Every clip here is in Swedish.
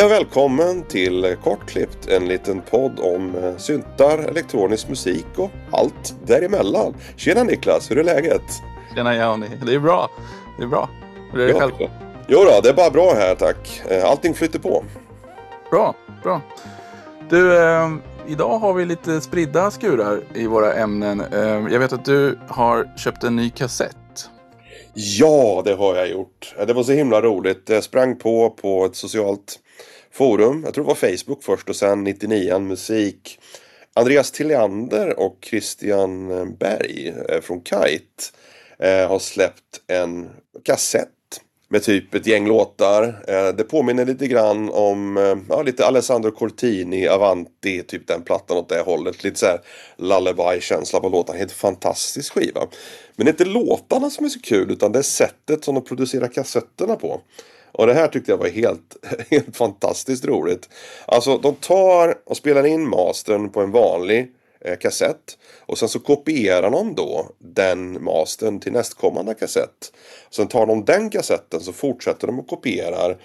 Hej och välkommen till Kortklippt, en liten podd om eh, syntar, elektronisk musik och allt däremellan. Tjena Niklas, hur är läget? Tjena Jani, det är bra. Det är bra. Hur är det själv? Jo då, det är bara bra här tack. Eh, allting flyter på. Bra, bra. Du, eh, idag har vi lite spridda skurar i våra ämnen. Eh, jag vet att du har köpt en ny kassett. Ja, det har jag gjort. Det var så himla roligt. Jag sprang på på ett socialt forum. Jag tror det var Facebook först och sen 99 musik. Andreas Tilliander och Christian Berg eh, från Kite eh, har släppt en kassett med typ ett gäng låtar. Eh, det påminner lite grann om eh, ja, lite Alessandro Cortini, Avanti, typ den plattan åt det hållet. Lite så här lullaby-känsla på låtarna. Helt fantastisk skiva. Men det är inte låtarna som är så kul utan det är sättet som de producerar kassetterna på. Och det här tyckte jag var helt, helt fantastiskt roligt. Alltså de tar och spelar in mastern på en vanlig eh, kassett. Och sen så kopierar de då den mastern till nästkommande kassett. Sen tar de den kassetten så fortsätter de och kopierar.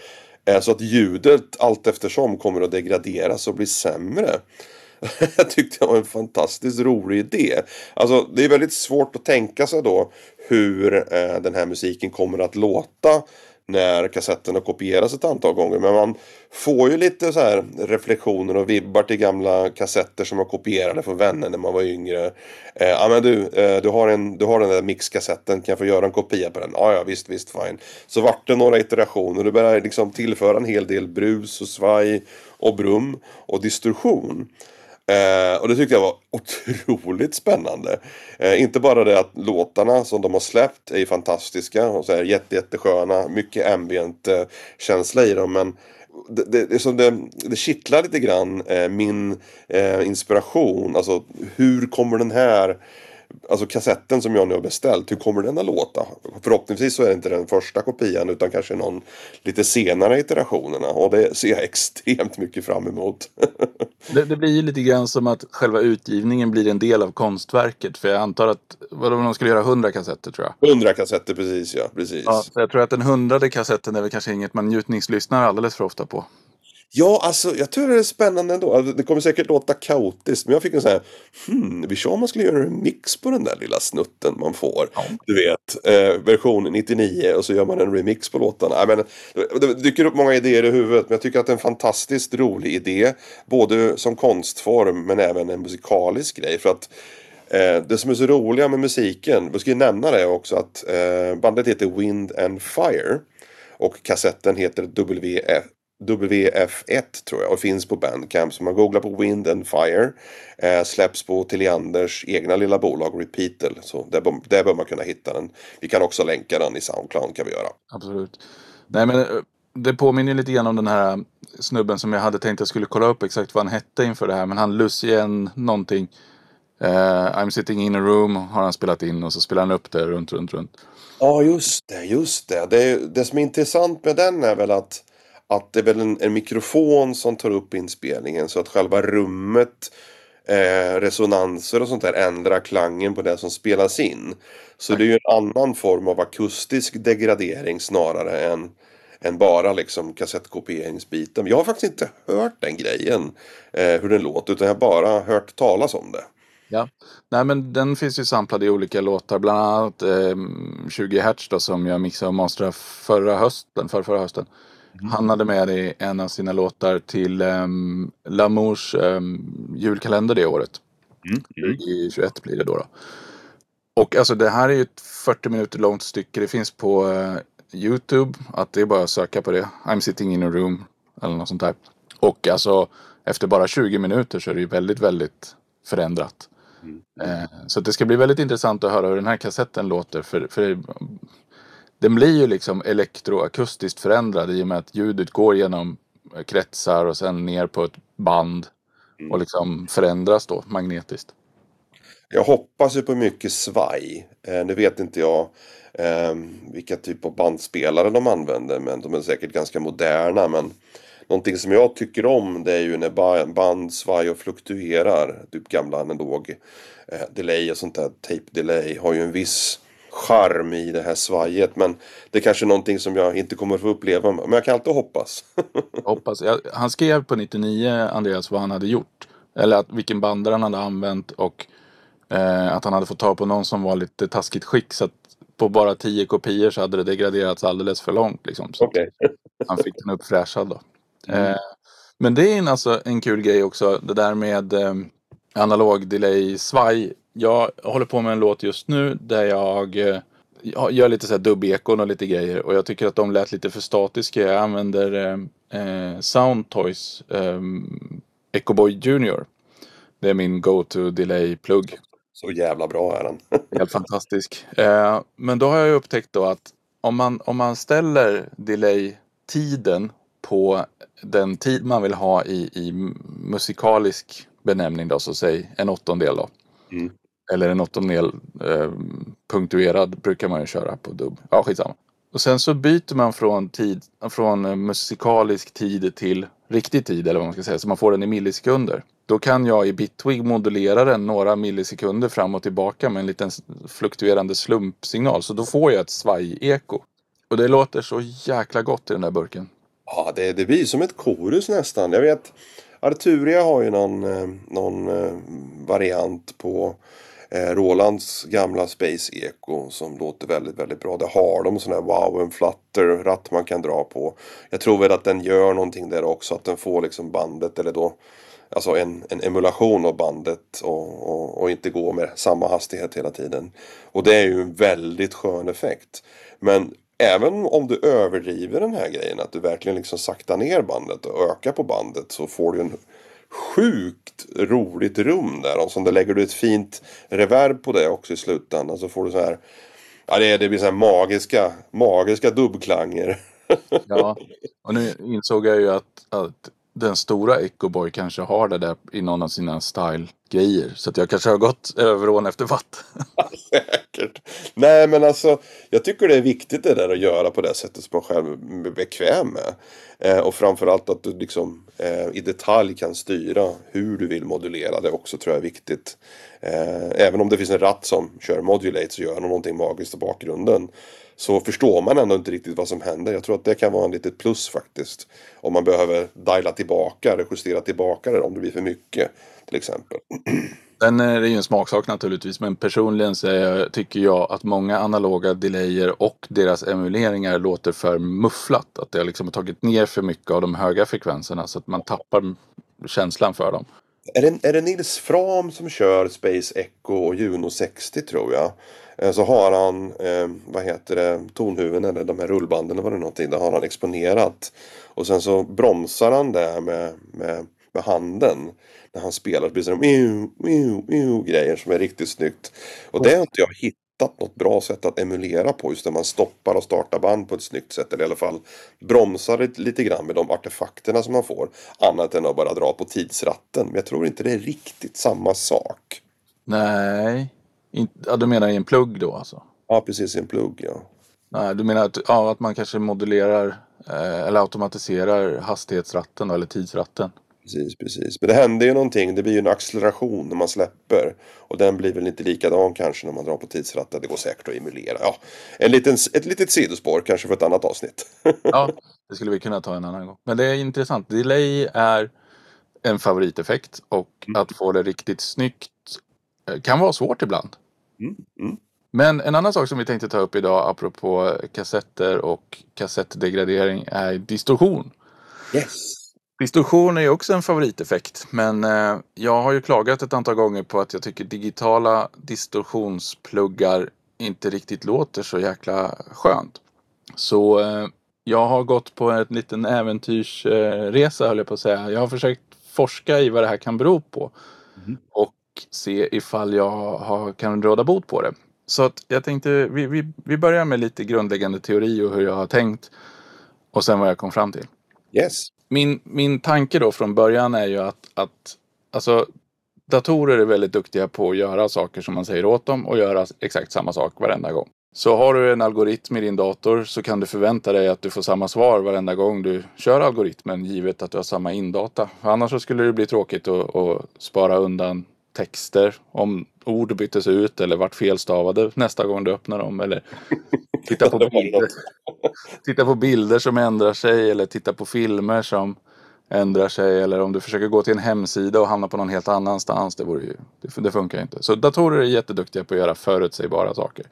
Eh, så att ljudet allt eftersom kommer att degraderas och bli sämre. jag tyckte det var en fantastiskt rolig idé. Alltså det är väldigt svårt att tänka sig då hur eh, den här musiken kommer att låta när kassetterna kopieras ett antal gånger. Men man får ju lite så här reflektioner och vibbar till gamla kassetter som man kopierade från vänner när man var yngre. Eh, ja men du, eh, du, har en, du har den där mixkassetten, kan jag få göra en kopia på den? Ja, ja visst, visst, fine. Så vart det några iterationer, du börjar liksom tillföra en hel del brus och svaj och brum och distorsion. Eh, och det tyckte jag var otroligt spännande. Eh, inte bara det att låtarna som de har släppt är fantastiska och så här jätte, jättesköna. Mycket ambient eh, känsla i dem. Men det, det, det, det, det kittlar lite grann eh, min eh, inspiration. Alltså hur kommer den här alltså kassetten som jag nu har beställt, hur kommer den att låta? Förhoppningsvis så är det inte den första kopian utan kanske någon lite senare iterationerna och det ser jag extremt mycket fram emot. det, det, blir ju lite grann som att själva utgivningen blir en del av konstverket för jag antar att vadå, de skulle göra hundra kassetter tror jag. Hundra kassetter precis ja, precis. Ja, jag tror att den hundrade kassetten är väl kanske inget man njutningslyssnar alldeles för ofta på. Ja, alltså jag tror det är spännande ändå. Alltså, det kommer säkert låta kaotiskt. Men jag fick en sån här, hmm, vi kör om man skulle göra en mix på den där lilla snutten man får. Ja. Du vet, eh, version 99 och så gör man en remix på låtarna. I men, det dyker upp många idéer i huvudet. Men jag tycker att det är en fantastiskt rolig idé. Både som konstform men även en musikalisk grej. För att Eh, det som är så roliga med musiken, vi ska ju nämna det också att eh, bandet heter Wind and Fire. Och kassetten heter WF, WF1 tror jag och finns på Bandcamp. Så man googlar på Wind and Fire. Eh, släpps på Tillianders egna lilla bolag Repeatel. Så där, där bör man kunna hitta den. Vi kan också länka den i Soundcloud kan vi göra. Absolut. Nej men eh, det påminner lite grann om den här snubben som jag hade tänkt att jag skulle kolla upp exakt vad han hette inför det här. Men han Lucien någonting. Uh, I'm sitting in a room har han spelat in och så spelar han upp det runt, runt, runt. Ja, just det, just det. Det, det som är intressant med den är väl att att det är väl en, en mikrofon som tar upp inspelningen så att själva rummet eh, resonanser och sånt där ändrar klangen på det som spelas in. Så det är ju en annan form av akustisk degradering snarare än, än bara liksom kassettkopieringsbiten. Jag har faktiskt inte hört den grejen, eh, hur den låter, utan jag har bara hört talas om det. Ja, nej men den finns ju samplad i olika låtar, bland annat eh, 20 Hertz då som jag mixade och masterade förra hösten, för förra hösten. Mm. Han hade med det i en av sina låtar till um, Lamours um, julkalender det året. Mm. Mm. 2021 blir det då, då. Och alltså det här är ju ett 40 minuter långt stycke. Det finns på uh, Youtube. Att det är bara att söka på det. I'm sitting in a room. Eller något sånt där. Och alltså efter bara 20 minuter så är det ju väldigt, väldigt förändrat. Mm. Eh, så det ska bli väldigt intressant att höra hur den här kassetten låter. För, för den blir ju liksom elektroakustiskt förändrad i och med att ljudet går genom kretsar och sen ner på ett band mm. och liksom förändras då magnetiskt. Jag hoppas ju på mycket svaj. Eh, nu vet inte jag eh, vilka typ av bandspelare de använder men de är säkert ganska moderna. Men någonting som jag tycker om det är ju när band svaj och fluktuerar. Typ gamla analog eh, delay och sånt där. Tape delay har ju en viss charm i det här svajet. Men det är kanske är någonting som jag inte kommer att få uppleva. Men jag kan alltid hoppas. hoppas. Jag, han skrev på 99, Andreas, vad han hade gjort. Eller att, vilken bandare han hade använt och eh, att han hade fått tag på någon som var lite taskigt skick. Så att på bara 10 kopior så hade det degraderats alldeles för långt. Liksom. Så Okej. han fick den uppfräschad då. Eh, men det är en, alltså en kul grej också. Det där med eh, analog delay svaj. Jag håller på med en låt just nu där jag eh, jag gör lite så här dubbekon och lite grejer. Och jag tycker att de lät lite för statiska. Jag använder eh, Soundtoys eh, Echoboy Junior. Det är min go-to delay-plugg. Så jävla bra är den. Helt fantastisk. Eh, men då har jag upptäckt då att om man, om man ställer delay-tiden på den tid man vill ha i, i musikalisk benämning då, så säg en åttondel då. Mm. Eller en åttondel eh, punktuerad brukar man ju köra på dubb. Ja, skitsamma. Och sen så byter man från, tid, från eh, musikalisk tid till riktig tid eller vad man ska säga. Så man får den i millisekunder. Då kan jag i Bitwig modulera den några millisekunder fram och tillbaka med en liten fluktuerande slumpsignal. Så då får jag ett svaj-eko. Och det låter så jäkla gott i den där burken. Ja, det, det blir som ett korus nästan. Jag vet Arturia har ju någon, eh, någon eh, variant på Eh, Rolands gamla Space Echo som låter väldigt, väldigt bra. Det har de sån här wow, and flutter ratt man kan dra på. Jag tror väl att den gör någonting där också, att den får liksom bandet eller då Alltså en, en emulation av bandet och, och, och inte gå med samma hastighet hela tiden. Och det är ju en väldigt skön effekt. Men även om du överdriver den här grejen, att du verkligen liksom saktar ner bandet och ökar på bandet så får du en sjukt roligt rum där. Och så lägger du ett fint reverb på det också i slutändan så får du så här Ja det, det blir så här magiska, magiska dubbklanger. Ja, och nu insåg jag ju att, att den stora Ecoboy kanske har det där i någon av sina style-grejer. Så att jag kanske har gått över ån efter vatt. Säkert. Nej men alltså jag tycker det är viktigt det där att göra på det sättet som man själv är bekväm med. Eh, och framförallt att du liksom eh, i detalj kan styra hur du vill modulera det också tror jag är viktigt. Eh, även om det finns en ratt som kör modulate så gör den någonting magiskt i bakgrunden. Så förstår man ändå inte riktigt vad som händer. Jag tror att det kan vara en litet plus faktiskt. Om man behöver diala tillbaka eller justera tillbaka det om det blir för mycket. Till exempel. Sen är det ju en smaksak naturligtvis, men personligen så jag, tycker jag att många analoga delayer och deras emuleringar låter för mufflat. Att det har liksom tagit ner för mycket av de höga frekvenserna så att man tappar känslan för dem. Är det, är det Nils Fram som kör Space Echo och Juno 60 tror jag? Eh, Så har han, eh, vad heter det, tonhuven eller de här rullbanden eller vad det är någonting. Där har han exponerat. Och sen så bromsar han det med, med, med handen. När han spelar. Det blir sådana miu, miu grejer som är riktigt snyggt. Och det har inte jag hittat något bra sätt att emulera på. Just när man stoppar och startar band på ett snyggt sätt. Eller i alla fall bromsar lite, lite grann med de artefakterna som man får. Annat än att bara dra på tidsratten. Men jag tror inte det är riktigt samma sak. Nej, in, ja, du menar i en plugg då alltså? Ja, precis i en plugg ja. Nej, du menar att, ja, att man kanske modulerar eh, eller automatiserar hastighetsratten eller tidsratten? Precis, precis. Men det händer ju någonting. Det blir ju en acceleration när man släpper. Och den blir väl inte likadan kanske när man drar på tidsratten. Det går säkert att emulera. Ja, en liten, ett litet sidospår kanske för ett annat avsnitt. Ja, det skulle vi kunna ta en annan gång. Men det är intressant. Delay är en favoriteffekt och att få det riktigt snyggt eh, kan vara svårt ibland. Mm, mm. Men en annan sak som vi tänkte ta upp idag apropå kassetter och kassettdegradering är distorsion. Yes. Distorsion är ju också en favoriteffekt. Men eh, jag har ju klagat ett antal gånger på att jag tycker digitala distorsionspluggar inte riktigt låter så jäkla skönt. Så eh, jag har gått på en liten äventyrsresa höll jag på att säga. Jag har försökt forska i vad det här kan bero på. Mhm. Och se ifall jag har, kan råda bot på det. Så att jag tänkte vi, vi, vi börjar med lite grundläggande teori och hur jag har tänkt. Och sen vad jag kom fram till Yes min, min tanke då från början är ju att, att alltså, datorer är väldigt duktiga på att göra saker som man säger åt dem och göra exakt samma sak varenda gång. Så har du en algoritm i din dator så kan du förvänta dig att du får samma svar varenda gång du kör algoritmen givet att du har samma indata. Annars så skulle det bli tråkigt att, att spara undan texter. Om ord byttes ut eller vart felstavade nästa gång du öppnar dem. Eller titta på, bilder, titta på bilder som ändrar sig eller titta på filmer som ändrar sig. Eller om du försöker gå till en hemsida och hamna på någon helt annanstans. Det, vore ju, det, det funkar inte. Så datorer är jätteduktiga på att göra förutsägbara saker.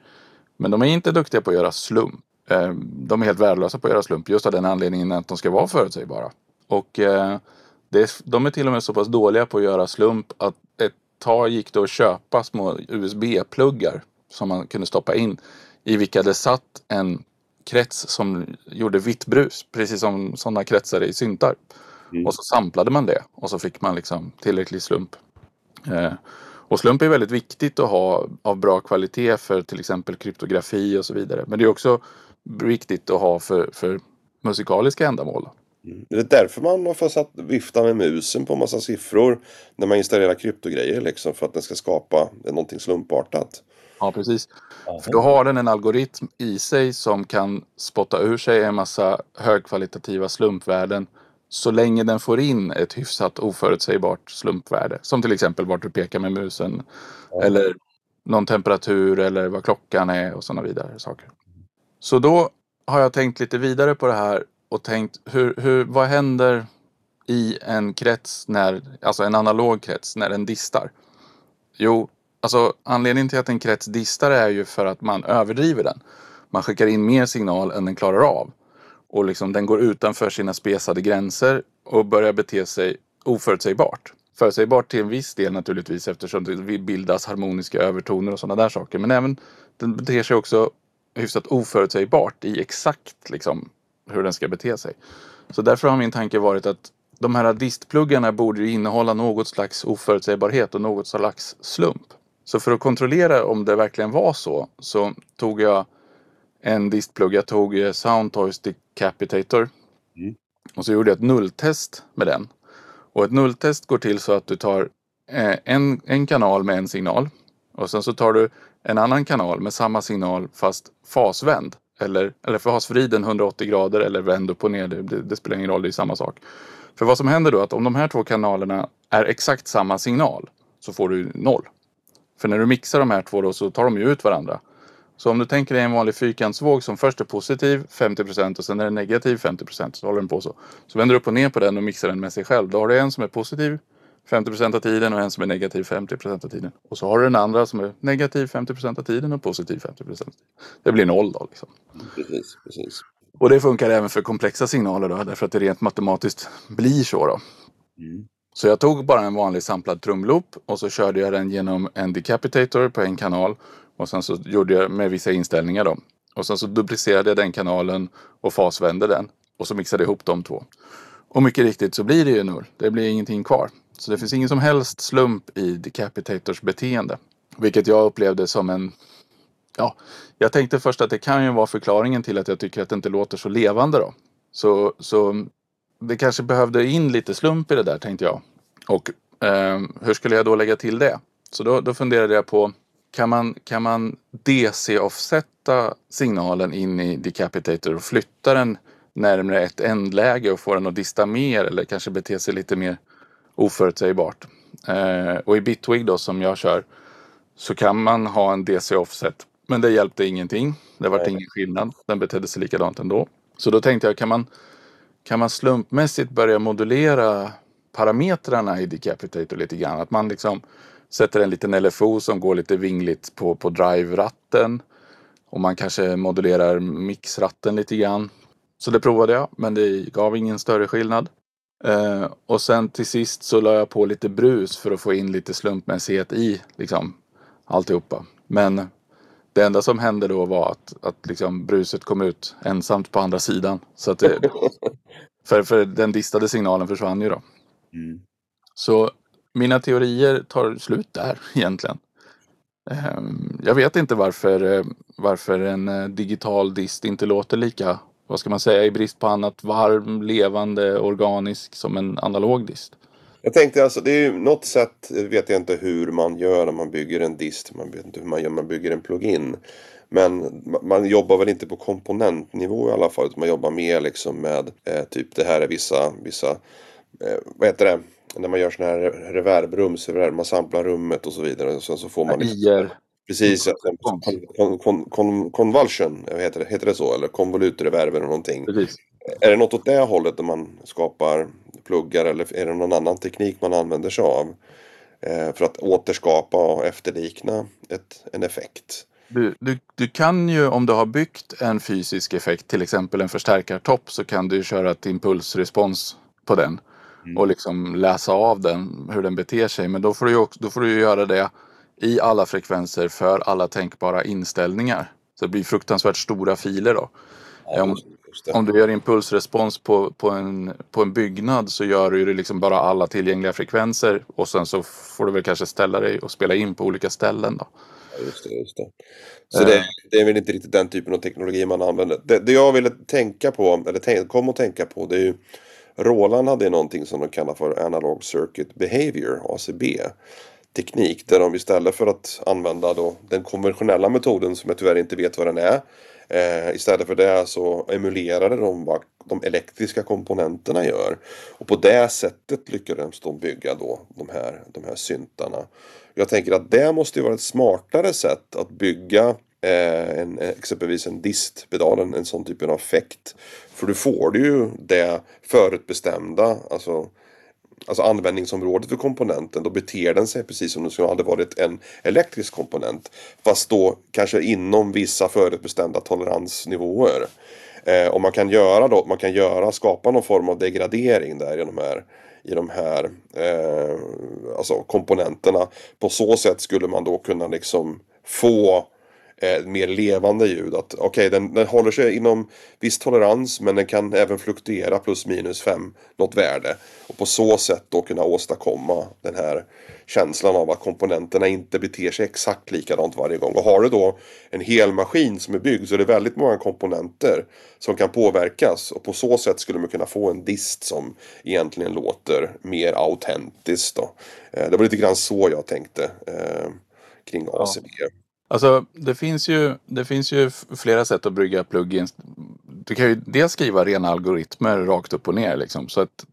Men de är inte duktiga på att göra slump. Eh, de är helt värdelösa på att göra slump just av den anledningen att de ska vara förutsägbara. Och eh, det, de är till och med så pass dåliga på att göra slump att ett tag gick det att köpa små USB-pluggar som man kunde stoppa in i vilka det satt en krets som gjorde vitt brus, precis som sådana kretsar i syntar. Mm. Och så samplade man det och så fick man liksom tillräcklig slump. Eh, och slump är väldigt viktigt att ha av bra kvalitet för till exempel kryptografi och så vidare. Men det är också viktigt att ha för, för musikaliska ändamål. Mm. Är det därför man har fått vifta med musen på massa siffror när man installerar kryptogrejer liksom för att den ska skapa någonting slumpartat? Ja, precis. För då har den en algoritm i sig som kan spotta ur sig en massa högkvalitativa slumpvärden så länge den får in ett hyfsat oförutsägbart slumpvärde. Som till exempel vart du pekar med musen. Ja. Eller någon temperatur eller vad klockan är och sådana vidare saker. Så då har jag tänkt lite vidare på det här och tänkt hur, hur, vad händer i en krets, när, alltså en analog krets, när den distar? Jo, alltså anledningen till att en krets distar är ju för att man överdriver den. Man skickar in mer signal än den klarar av. Och liksom den går utanför sina spesade gränser och börjar bete sig oförutsägbart. Förutsägbart till en viss del naturligtvis eftersom det bildas harmoniska övertoner och sådana där saker. Men även den beter sig också hyfsat oförutsägbart i exakt liksom, hur den ska bete sig. Så därför har min tanke varit att de här distpluggarna borde innehålla något slags oförutsägbarhet och något slags slump. Så för att kontrollera om det verkligen var så så tog jag en distplugg. Jag tog eh, Soundtoys Decapitator. Mm. Och så gjorde jag ett nulltest med den. Och ett nulltest går till så att du tar eh, en, en kanal med en signal. Och sen så tar du en annan kanal med samma signal fast fasvänd. Eller, eller fasvriden 180 grader eller vänd upp och ner. Det, det, det, spelar ingen roll, det är samma sak. För vad som händer då är att om de här två kanalerna är exakt samma signal så får du noll. För när du mixar de här två då så tar de ju ut varandra. Så om du tänker dig en vanlig fyrkantsvåg som först är positiv 50% och sen är den negativ 50% så håller den på så. Så vänder du upp och ner på den och mixar den med sig själv. Då har du en som är positiv 50% av tiden och en som är negativ 50% av tiden. Och så har du den andra som är negativ 50% av tiden och positiv 50% Det blir noll då liksom. Precis, precis. Och det funkar även för komplexa signaler då därför att det rent matematiskt blir så då. Mm. Så jag tog bara en vanlig samplad trumloop och så körde jag den genom en decapitator på en kanal och sen så gjorde jag med vissa inställningar då. Och sen så duplicerade jag den kanalen och fasvände den. Och så mixade jag ihop de två. Och mycket riktigt så blir det ju null. Det blir ingenting kvar. Så det finns ingen som helst slump i Decapitators beteende. Vilket jag upplevde som en... Ja, jag tänkte först att det kan ju vara förklaringen till att jag tycker att det inte låter så levande då. Så, så det kanske behövde in lite slump i det där tänkte jag. Och eh, hur skulle jag då lägga till det? Så då, då funderade jag på kan man, kan man DC-offsätta signalen in i Decapitator och flytta den närmare ett ändläge och få den att dista mer eller kanske bete sig lite mer oförutsägbart. Eh, och i Bitwig då som jag kör så kan man ha en DC-offset. Men det hjälpte ingenting. Det var ingen skillnad. Den betedde sig likadant ändå. Så då tänkte jag kan man, kan man slumpmässigt börja modulera parametrarna i Decapitator lite grann? Att man liksom sätter en liten LFO som går lite vingligt på, på drive-ratten. Och man kanske modulerar mixratten lite grann. Så det provade jag, men det gav ingen större skillnad. Eh, och sen till sist så la jag på lite brus för att få in lite slumpmässighet i liksom, alltihopa. Men det enda som hände då var att, att liksom, bruset kom ut ensamt på andra sidan. Så att det, för, för den distade signalen försvann ju då. Mm. Så mina teorier tar slut där egentligen. Ehm, jag vet inte varför, eh, varför en eh, digital dist inte låter lika, vad ska man säga, i brist på annat varm, levande, organisk som en analog dist. Jag tänkte alltså, det är ju något sätt, vet jag inte hur man gör när man bygger en dist. Man vet inte hur man gör när man bygger en plugin. Men man jobbar väl inte på komponentnivå i alla fall. Utan man jobbar mer liksom med eh, typ det här är vissa, vissa eh, vad heter det? när man gör sådana här reverbrum så man samplar rummet och så vidare. Och sen så får man... IR. Precis, kon, kon, kon, convulsion, heter det, heter det så? Eller konvolutreverb eller någonting. Precis. Är det något åt det hållet när man skapar pluggar eller är det någon annan teknik man använder sig av? Eh, för att återskapa och efterlikna ett, en effekt. Du, du, du kan ju om du har byggt en fysisk effekt, till exempel en förstärkartopp, så kan du köra ett impulsrespons på den. Mm. Och liksom läsa av den, hur den beter sig. Men då får du, också, då får du göra det i alla frekvenser för alla tänkbara inställningar. Så det blir fruktansvärt stora filer då. Ja, om, om, du gör impulsrespons på, på, en, på en byggnad så gör du det liksom bara alla tillgängliga frekvenser och sen så får du väl kanske ställa dig och spela in på olika ställen då. Ja, just det, just det. Så det, det, är väl inte riktigt den typen av teknologi man använder. Det, det jag ville tänka på, eller tänk, kom att tänka på, det är ju Roland hade någonting som de kallar för Analog Circuit Behavior, ACB teknik där de istället för att använda då den konventionella metoden som jag tyvärr inte vet vad den är eh, istället för det så emulerade de vad de elektriska komponenterna gör. Och på det sättet lyckades de bygga då de här, de här syntarna. Jag tänker att det måste ju vara ett smartare sätt att bygga eh, en, eh, exempelvis en distpedal, en, en sån typ av effekt. För du får du ju det förutbestämda, alltså alltså användningsområdet för komponenten, då beter den sig precis som om det hade varit en elektrisk komponent. Fast då kanske inom vissa förutbestämda toleransnivåer. Eh, och man kan göra då, man kan göra, skapa någon form av degradering där i de här i de här eh, alltså komponenterna. På så sätt skulle man då kunna liksom få eh, mer levande ljud. att Okej, okay, den, den håller sig inom viss tolerans men den kan även fluktuera plus minus fem något värde. Och på så sätt då kunna åstadkomma den här känslan av att komponenterna inte beter sig exakt likadant varje gång. Och har du då en hel maskin som är byggd så är det väldigt många komponenter som kan påverkas. Och på så sätt skulle man kunna få en dist som egentligen låter mer autentiskt. Då. Eh, det var lite grann så jag tänkte eh, kring ACB. Ja. Alltså det finns, ju, det finns ju flera sätt att brygga plugins. Du kan ju dels skriva rena algoritmer rakt upp och ner. Liksom. Så att,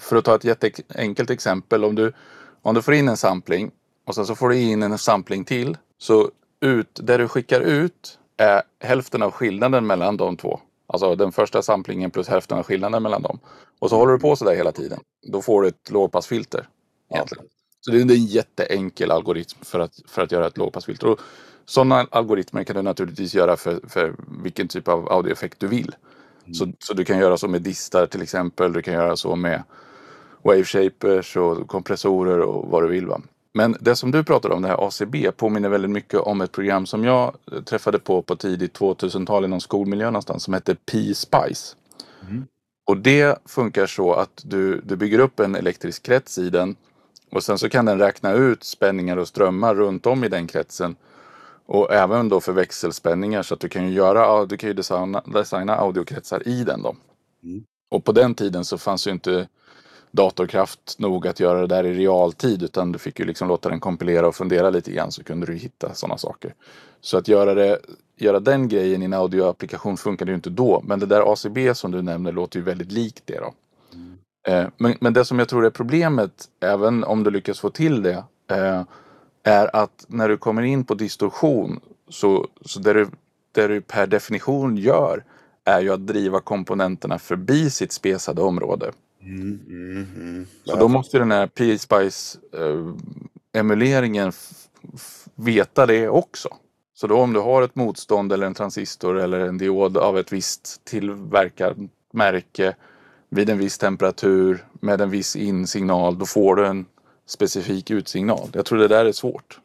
för att ta ett jätteenkelt exempel. Om du, om du får in en sampling och sen så får du in en sampling till. Så ut, det du skickar ut är hälften av skillnaden mellan de två. Alltså den första samplingen plus hälften av skillnaden mellan dem. Och så håller du på sådär hela tiden. Då får du ett lågpassfilter. Egentligen. Så det är en jätteenkel algoritm för att, för att göra ett lågpassfilter. Och sådana algoritmer kan du naturligtvis göra för, för vilken typ av audioeffekt du vill. Mm. Så, så du kan göra så med distar till exempel. Du kan göra så med wave shapers och kompressorer och vad du vill. Va? Men det som du pratade om, det här ACB, påminner väldigt mycket om ett program som jag träffade på på tidigt 2000-tal i någon skolmiljö någonstans som hette P-Spice. Mm. Och det funkar så att du, du bygger upp en elektrisk krets i den och sen så kan den räkna ut spänningar och strömmar runt om i den kretsen. Och även då för växelspänningar så att du kan ju, göra, du kan ju designa, designa audiokretsar i den då. Mm. Och på den tiden så fanns ju inte datorkraft nog att göra det där i realtid utan du fick ju liksom låta den kompilera och fundera lite grann så kunde du hitta sådana saker. Så att göra, det, göra den grejen i en audioapplikation funkade ju inte då. Men det där ACB som du nämner låter ju väldigt likt det då. Eh, men, men det som jag tror är problemet, även om du lyckas få till det, eh, är att när du kommer in på distorsion så, så det, du, det du per definition gör är ju att driva komponenterna förbi sitt spesade område. Mm, mm, mm. Så då måste den här P-Spice eh, emuleringen veta det också. Så då om du har ett motstånd eller en transistor eller en diod av ett visst tillverkarmärke vid en viss temperatur med en viss insignal, då får du en specifik utsignal. Jag tror det där är svårt.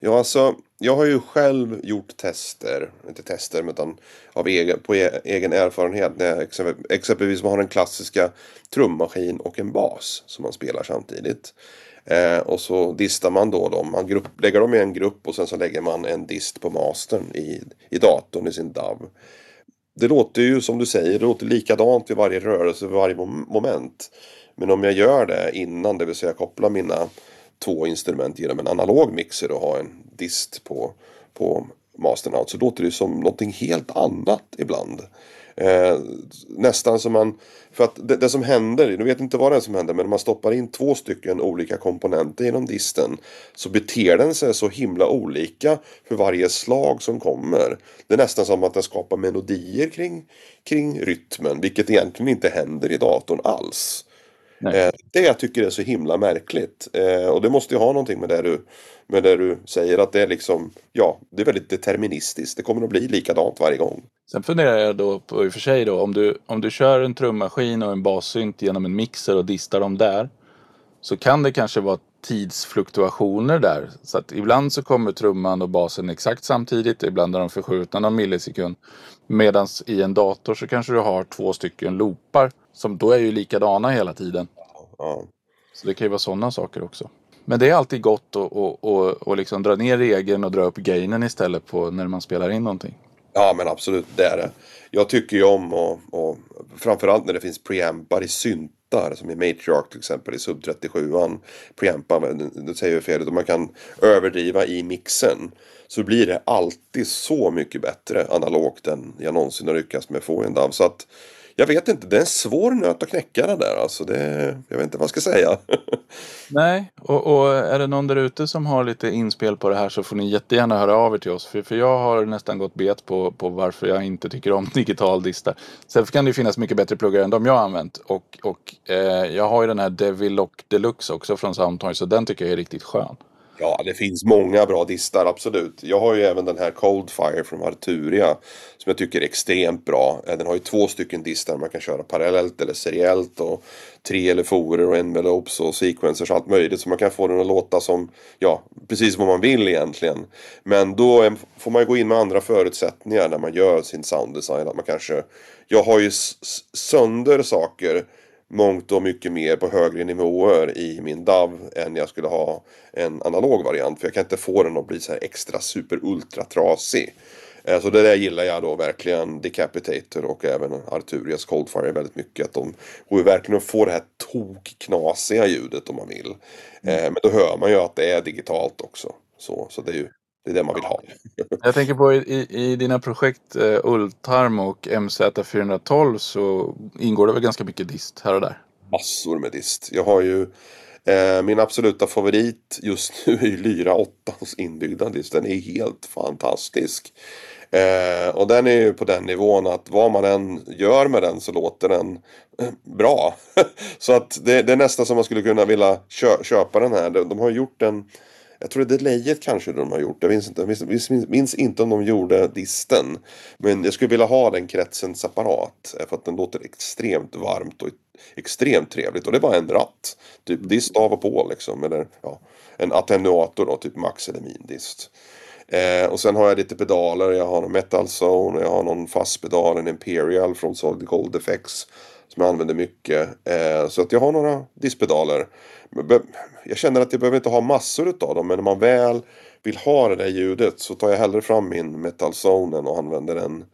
Ja, alltså jag har ju själv gjort tester, inte tester, utan av egen, på e-, egen erfarenhet. När jag exempelvis man har den klassiska trummaskin och en bas som man spelar samtidigt. Eh, och så distar man då dem. Man grupp, lägger dem i en grupp och sen så lägger man en dist på mastern i, i datorn i sin DAV. Det låter ju som du säger, det låter likadant vid varje rörelse, vid varje moment. Men om jag gör det innan, det vill säga koppla mina två instrument genom en analog mixer och ha en dist på, på Masternout så låter det som någonting helt annat ibland. Eh, nästan som man, för att det, det, som händer, du vet inte vad det är som händer, men om man stoppar in två stycken olika komponenter genom disten så beter den sig så himla olika för varje slag som kommer. Det är nästan som att den skapar melodier kring, kring rytmen, vilket egentligen inte händer i datorn alls. Eh, det jag tycker är så himla märkligt. Eh, och det måste ju ha någonting med det du, med det du säger. Att det är liksom, ja, det är väldigt deterministiskt. Det kommer att bli likadant varje gång. Sen funderar jag då på i och för sig då om du, om du kör en trummaskin och en bassynt genom en mixer och distar dem där. Så kan det kanske vara tidsfluktuationer där. Så att ibland så kommer trumman och basen exakt samtidigt. Ibland är de förskjutna någon millisekund. Medan i en dator så kanske du har två stycken loopar. Som då är ju likadana hela tiden. Ja. Så det kan ju vara sådana saker också. Men det är alltid gott att och, och, och liksom dra ner regeln och dra upp gainen istället på när man spelar in någonting. Ja men absolut, det är det. Jag tycker ju om och, och framförallt när det finns preampar i syntar som i Matriarch till exempel i Sub 37an. Preampan, nu säger jag fel, man kan överdriva i mixen. Så blir det alltid så mycket bättre analogt än jag någonsin har lyckats med få en DAV. Så att jag vet inte, det är en svår nöt att knäcka det där alltså. Det, jag vet inte vad jag ska säga. Nej, och, och, är det någon där ute som har lite inspel på det här så får ni jättegärna höra av er till oss. För, för jag har nästan gått bet på, på varför jag inte tycker om digital distar. Sen kan det finnas mycket bättre pluggar än de jag har använt. Och, och eh, jag har ju den här Devilock Deluxe också från SoundToy så den tycker jag är riktigt skön. Ja, det finns många bra distar, absolut. Jag har ju även den här Coldfire från Arturia. Som jag tycker är extremt bra. Eh, den har ju två stycken distar man kan köra parallellt eller seriellt. Och tre eller forer och envelopes och sequencers och allt möjligt. Så man kan få den att låta som, ja, precis vad man vill egentligen. Men då får man ju gå in med andra förutsättningar när man gör sin sounddesign. Att man kanske, jag har ju sönder saker mångt och mycket mer på högre nivåer i min DAV än jag skulle ha en analog variant. För jag kan inte få den att bli så här extra super ultra trasig. Eh, så det där gillar jag då verkligen Decapitator och även Arturias Coldfire väldigt mycket. Att de går ju verkligen att få det här tokknasiga ljudet om man vill. Mm. Men då hör man ju att det är digitalt också. Så, så det är ju det är det man vill ha. Jag tänker på i, i dina projekt uh, Ultarm och MZ412 så ingår det väl ganska mycket dist här och där? Massor med dist. Jag har ju eh, min absoluta favorit just nu är Lyra 8 inbyggda dist. Den är helt fantastisk. Eh, och den är ju på den nivån att vad man än gör med den så låter den eh, bra. så att det, det, är nästan som man skulle kunna vilja kö köpa den här. De, de har gjort en jag tror det är Delayet kanske de har gjort. Jag minns inte, minns, minns, inte om de gjorde disten. Men jag skulle vilja ha den kretsen separat. För att den låter extremt varmt och extremt trevligt. Och det är bara en ratt. Typ dist av och på liksom. Eller ja, en attenuator då, typ max eller min dist. Eh, och sen har jag lite pedaler. Jag har en metal zone. Jag har någon fast pedal, en imperial från Solid Gold Effects. Som jag använder mycket. Eh, så att jag har några diskpedaler. Jag känner att jag behöver inte ha massor utav dem. Men när man väl vill ha det där ljudet så tar jag hellre fram min metal zone och använder en,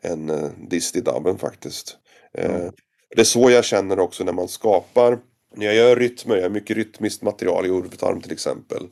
en uh, dist i dubben faktiskt. Mm. det är så jag känner också när man skapar. När jag gör rytmer, jag har mycket rytmiskt material i Urvetarm till exempel.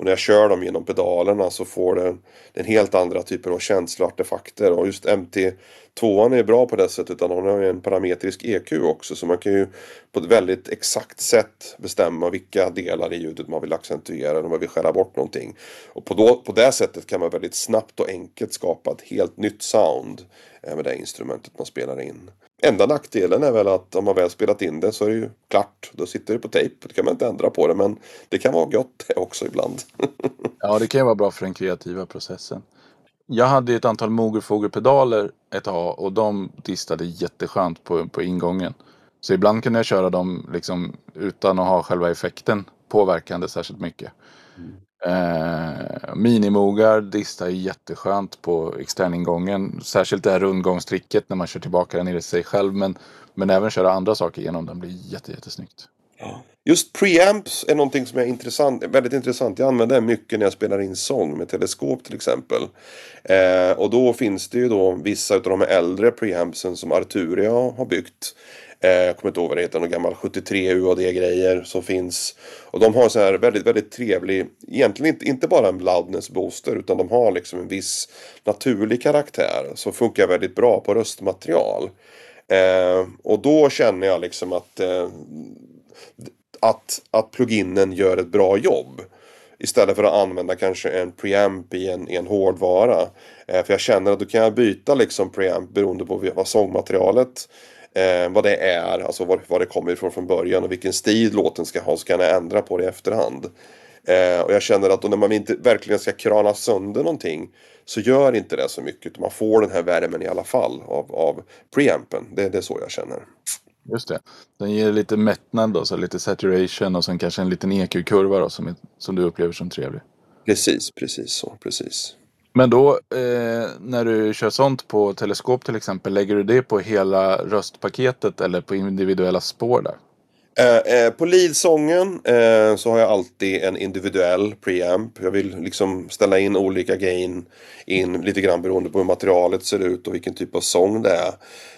Och när jag kör dem genom pedalerna så får den, den helt andra typer av känsloartefakter. Och just MT2 är bra på det sättet. Utan den har ju en parametrisk EQ också. Så man kan ju på ett väldigt exakt sätt bestämma vilka delar i ljudet man vill accentuera. Om man vill skära bort någonting. Och på, då, på det sättet kan man väldigt snabbt och enkelt skapa ett helt nytt sound. Eh, med det instrumentet man spelar in. Enda nackdelen är väl att om man väl spelat in det så är det ju klart. Då sitter det på tejp. Då kan man inte ändra på det. Men det kan vara gott det också ibland. ja, det kan ju vara bra för den kreativa processen. Jag hade ett antal Mogerfoger-pedaler ett tag och de distade jätteskönt på, på ingången. Så ibland kunde jag köra dem liksom utan att ha själva effekten påverkande särskilt mycket. Eh, minimogar distar jätteskönt på externingången. Särskilt det här rundgångstricket när man kör tillbaka den i sig själv. Men, men även köra andra saker genom den blir jätte, jättesnyggt. Ja. Just preamps är någonting som är intressant, väldigt intressant. Jag använder det mycket när jag spelar in sång med teleskop till exempel. Eh, och då finns det ju då vissa av de äldre preampsen som Arturia har byggt. Eh, jag kommer inte ihåg vad det heter, någon gammal 73 UAD-grejer som finns. Och de har så här väldigt, väldigt trevlig, egentligen inte, inte bara en loudness booster utan de har liksom en viss naturlig karaktär som funkar väldigt bra på röstmaterial. Eh, och då känner jag liksom att, eh, att, att pluginen gör ett bra jobb. Istället för att använda kanske en preamp i en, i en hårdvara. Eh, för jag känner att då kan jag byta liksom preamp beroende på vad sångmaterialet eh, vad det är, alltså var, var det kommer ifrån från början och vilken stil låten ska ha så kan jag ändra på det i efterhand. Eh, och jag känner att när man inte verkligen ska krana sönder någonting så gör inte det så mycket. Man får den här värmen i alla fall av, av preampen. Det, det är så jag känner. Just det. Den ger lite mättnad då, så lite saturation och sen kanske en liten EQ-kurva då som, som du upplever som trevlig. Precis, precis så. Precis. Men då eh, när du kör sånt på teleskop till exempel, lägger du det på hela röstpaketet eller på individuella spår där? Eh, eh, på leadsången eh, så har jag alltid en individuell preamp. Jag vill liksom ställa in olika gain in lite grann beroende på hur materialet ser ut och vilken typ av sång det är.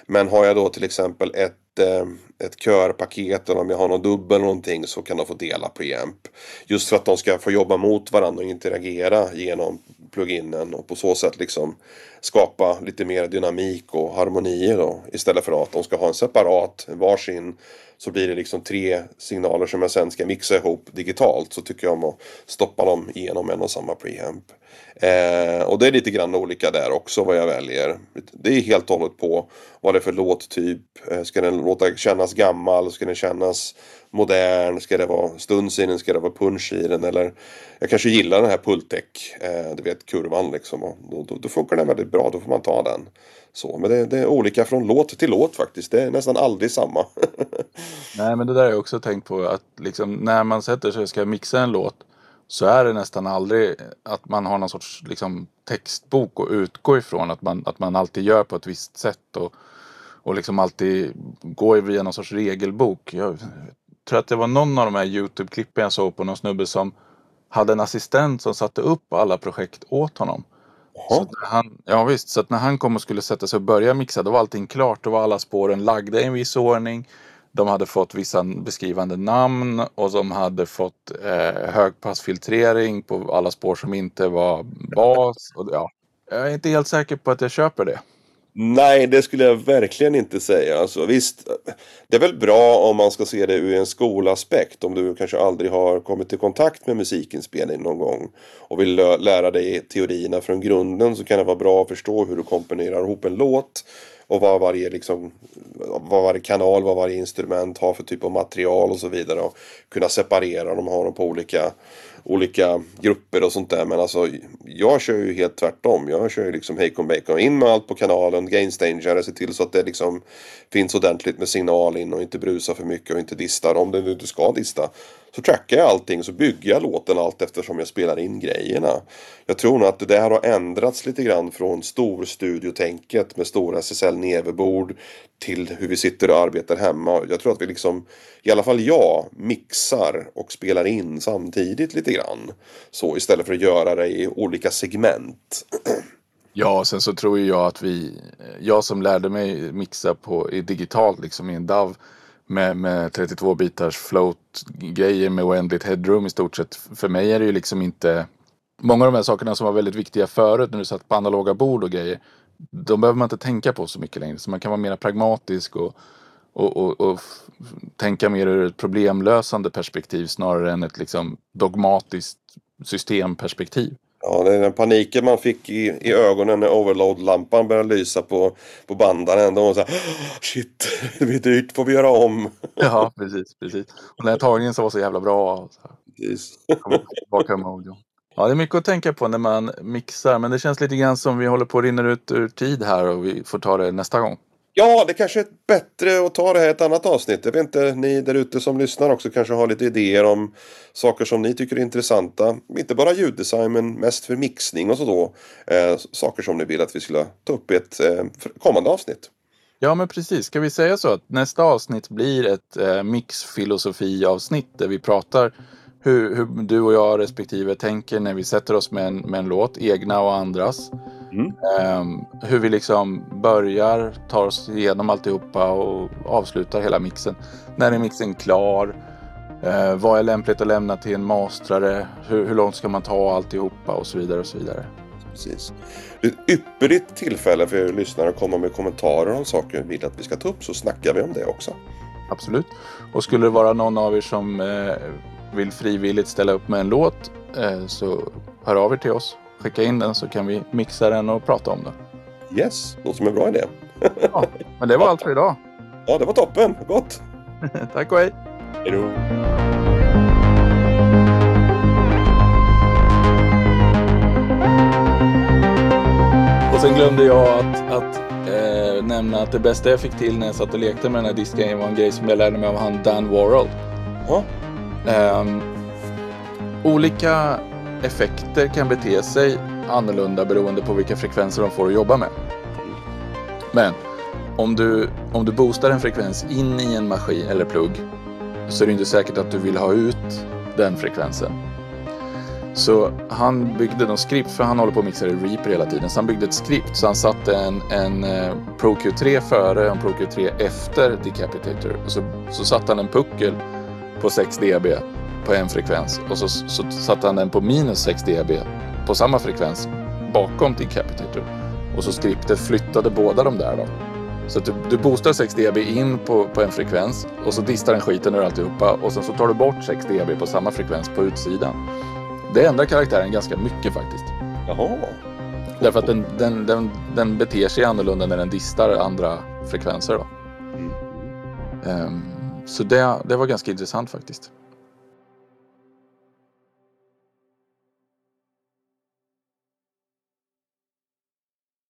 Men har jag då till exempel ett, eh, ett körpaket eller om jag har någon dubbel eller någonting så kan de få dela preamp. Just för att de ska få jobba mot varandra och interagera genom pluginen och på så sätt liksom skapa lite mer dynamik och harmonier då. Istället för att de ska ha en separat varsin så blir det liksom tre signaler som jag sen ska mixa ihop digitalt. Så tycker jag om att stoppa dem genom en och samma preamp. Eh, och det är lite grann olika där också vad jag väljer. Det är helt och hållet på vad det är för låttyp. Eh, ska den låta kännas gammal? Ska den kännas modern? Ska det vara stuns i den? Ska det vara punch i den? Eller jag kanske gillar den här Pultec, eh, du vet kurvan liksom. Och då, då, då, funkar den väldigt bra, då får man ta den. Så, men det, det, är olika från låt till låt faktiskt. Det är nästan aldrig samma. Nej men det där har jag också tänkt på att liksom när man sätter sig och ska mixa en låt så är det nästan aldrig att man har någon sorts liksom, textbok att utgå ifrån. Att man, att man alltid gör på ett visst sätt och, och liksom alltid går via någon sorts regelbok. Jag tror att det var någon av de här Youtube-klippen jag såg på någon snubbe som hade en assistent som satte upp alla projekt åt honom. Så han, ja visst, så att när han kom och skulle sätta sig och börja mixa då var allting klart. Då var alla spåren lagda i en viss ordning. De hade fått vissa beskrivande namn och de hade fått eh, högpassfiltrering på alla spår som inte var bas. Och, ja. Jag är inte helt säker på att jag köper det. Nej, det skulle jag verkligen inte säga. Alltså, visst, det är väl bra om man ska se det ur en skolaspekt. Om du kanske aldrig har kommit i kontakt med musikinspelning någon gång och vill lära dig teorierna från grunden så kan det vara bra att förstå hur du komponerar ihop en låt och vad varje, liksom, vad varje kanal, vad varje instrument har för typ av material och så vidare. Och kunna separera dem, ha dem på olika olika grupper och sånt där. Men alltså jag kör ju helt tvärtom. Jag kör ju liksom Hejkon Bacon. In med allt på kanalen, gainstangare, se till så att det liksom finns ordentligt med signal in och inte brusar för mycket och inte distar om det nu inte ska dista. Så trackar jag allting så bygger jag låten allt eftersom jag spelar in grejerna. Jag tror nog att det där har ändrats lite grann från storstudiotänket med stora SSL-neverbord till hur vi sitter och arbetar hemma. Jag tror att vi liksom, i alla fall jag, mixar och spelar in samtidigt lite grann. Så istället för att göra det i olika segment. Ja, sen så tror jag att vi, jag som lärde mig mixa på, i digitalt liksom i en DAV med, med 32 bitars float grejer med oändligt headroom i stort sett. För mig är det ju liksom inte Många av de här sakerna som var väldigt viktiga förut när du satt på analoga bord och grejer. De behöver man inte tänka på så mycket längre. Så man kan vara mer pragmatisk och, och, och, och tänka mer ur ett problemlösande perspektiv snarare än ett liksom dogmatiskt systemperspektiv. Ja, det är den paniken man fick i, i ögonen när overload-lampan började lysa på, på bandaren. Då var så här, shit, det blir dyrt, får vi göra om? Ja, precis, precis. Och den här tagningen så var så jävla bra. Så precis. Ja, det är mycket att tänka på när man mixar, men det känns lite grann som vi håller på att rinna ut ur tid här och vi får ta det nästa gång. Ja, det kanske är bättre att ta det här i ett annat avsnitt. Jag vet inte, ni där ute som lyssnar också kanske har lite idéer om saker som ni tycker är intressanta. Inte bara ljuddesign, men mest för mixning och så då. Eh, saker som ni vill att vi skulle ta upp i ett eh, kommande avsnitt. Ja, men precis. Ska vi säga så att nästa avsnitt blir ett eh, mixfilosofi-avsnitt där vi pratar hur, hur, du och jag respektive tänker när vi sätter oss med en, med en låt, egna och andras. Mm. Ehm, hur vi liksom börjar, tar oss igenom alltihopa och avslutar hela mixen. När är mixen klar? Eh, vad är lämpligt att lämna till en mastrare? Hur, hur långt ska man ta alltihopa och så vidare och så vidare. Precis. Det är ett ypperligt tillfälle för er lyssnare att komma med kommentarer om saker ni vill att vi ska ta upp så snackar vi om det också. Absolut. Och skulle det vara någon av er som eh, vill frivilligt ställa upp med en låt eh, så hör av er till oss. Skicka in den så kan vi mixa den och prata om den. Yes, låter som en bra idé. Ja, men det var allt för idag. Ja, det var toppen. Gott! Tack och hej! Hej då! Och sen glömde jag att, att eh, nämna att det bästa jag fick till när jag satt och lekte med den här disken var en grej som jag lärde mig av han Dan Warhol. Ja. Um, olika effekter kan bete sig annorlunda beroende på vilka frekvenser de får att jobba med. Men om du, om du boostar en frekvens in i en maskin eller plugg så är det inte säkert att du vill ha ut den frekvensen. Så han byggde något skript, för han håller på att mixa i Reaper hela tiden. Så han byggde ett skript, så han satte en, en eh, Pro Q3 före och en Pro Q3 efter Decapitator. Och så, så satte han en puckel på 6 dB på en frekvens. Och så, så satte han den på minus 6 dB på samma frekvens bakom Decapitator. Och så skriptet flyttade båda de där då. Så du, du boostar 6 dB in på, på en frekvens och så distar den skiten ur alltihopa och sen så tar du bort 6 dB på samma frekvens på utsidan. Det ändrar karaktären ganska mycket faktiskt. Jaha. Därför att den, den, den, den beter sig annorlunda när den distar andra frekvenser. Då. Mm. Ehm, så det, det var ganska intressant faktiskt.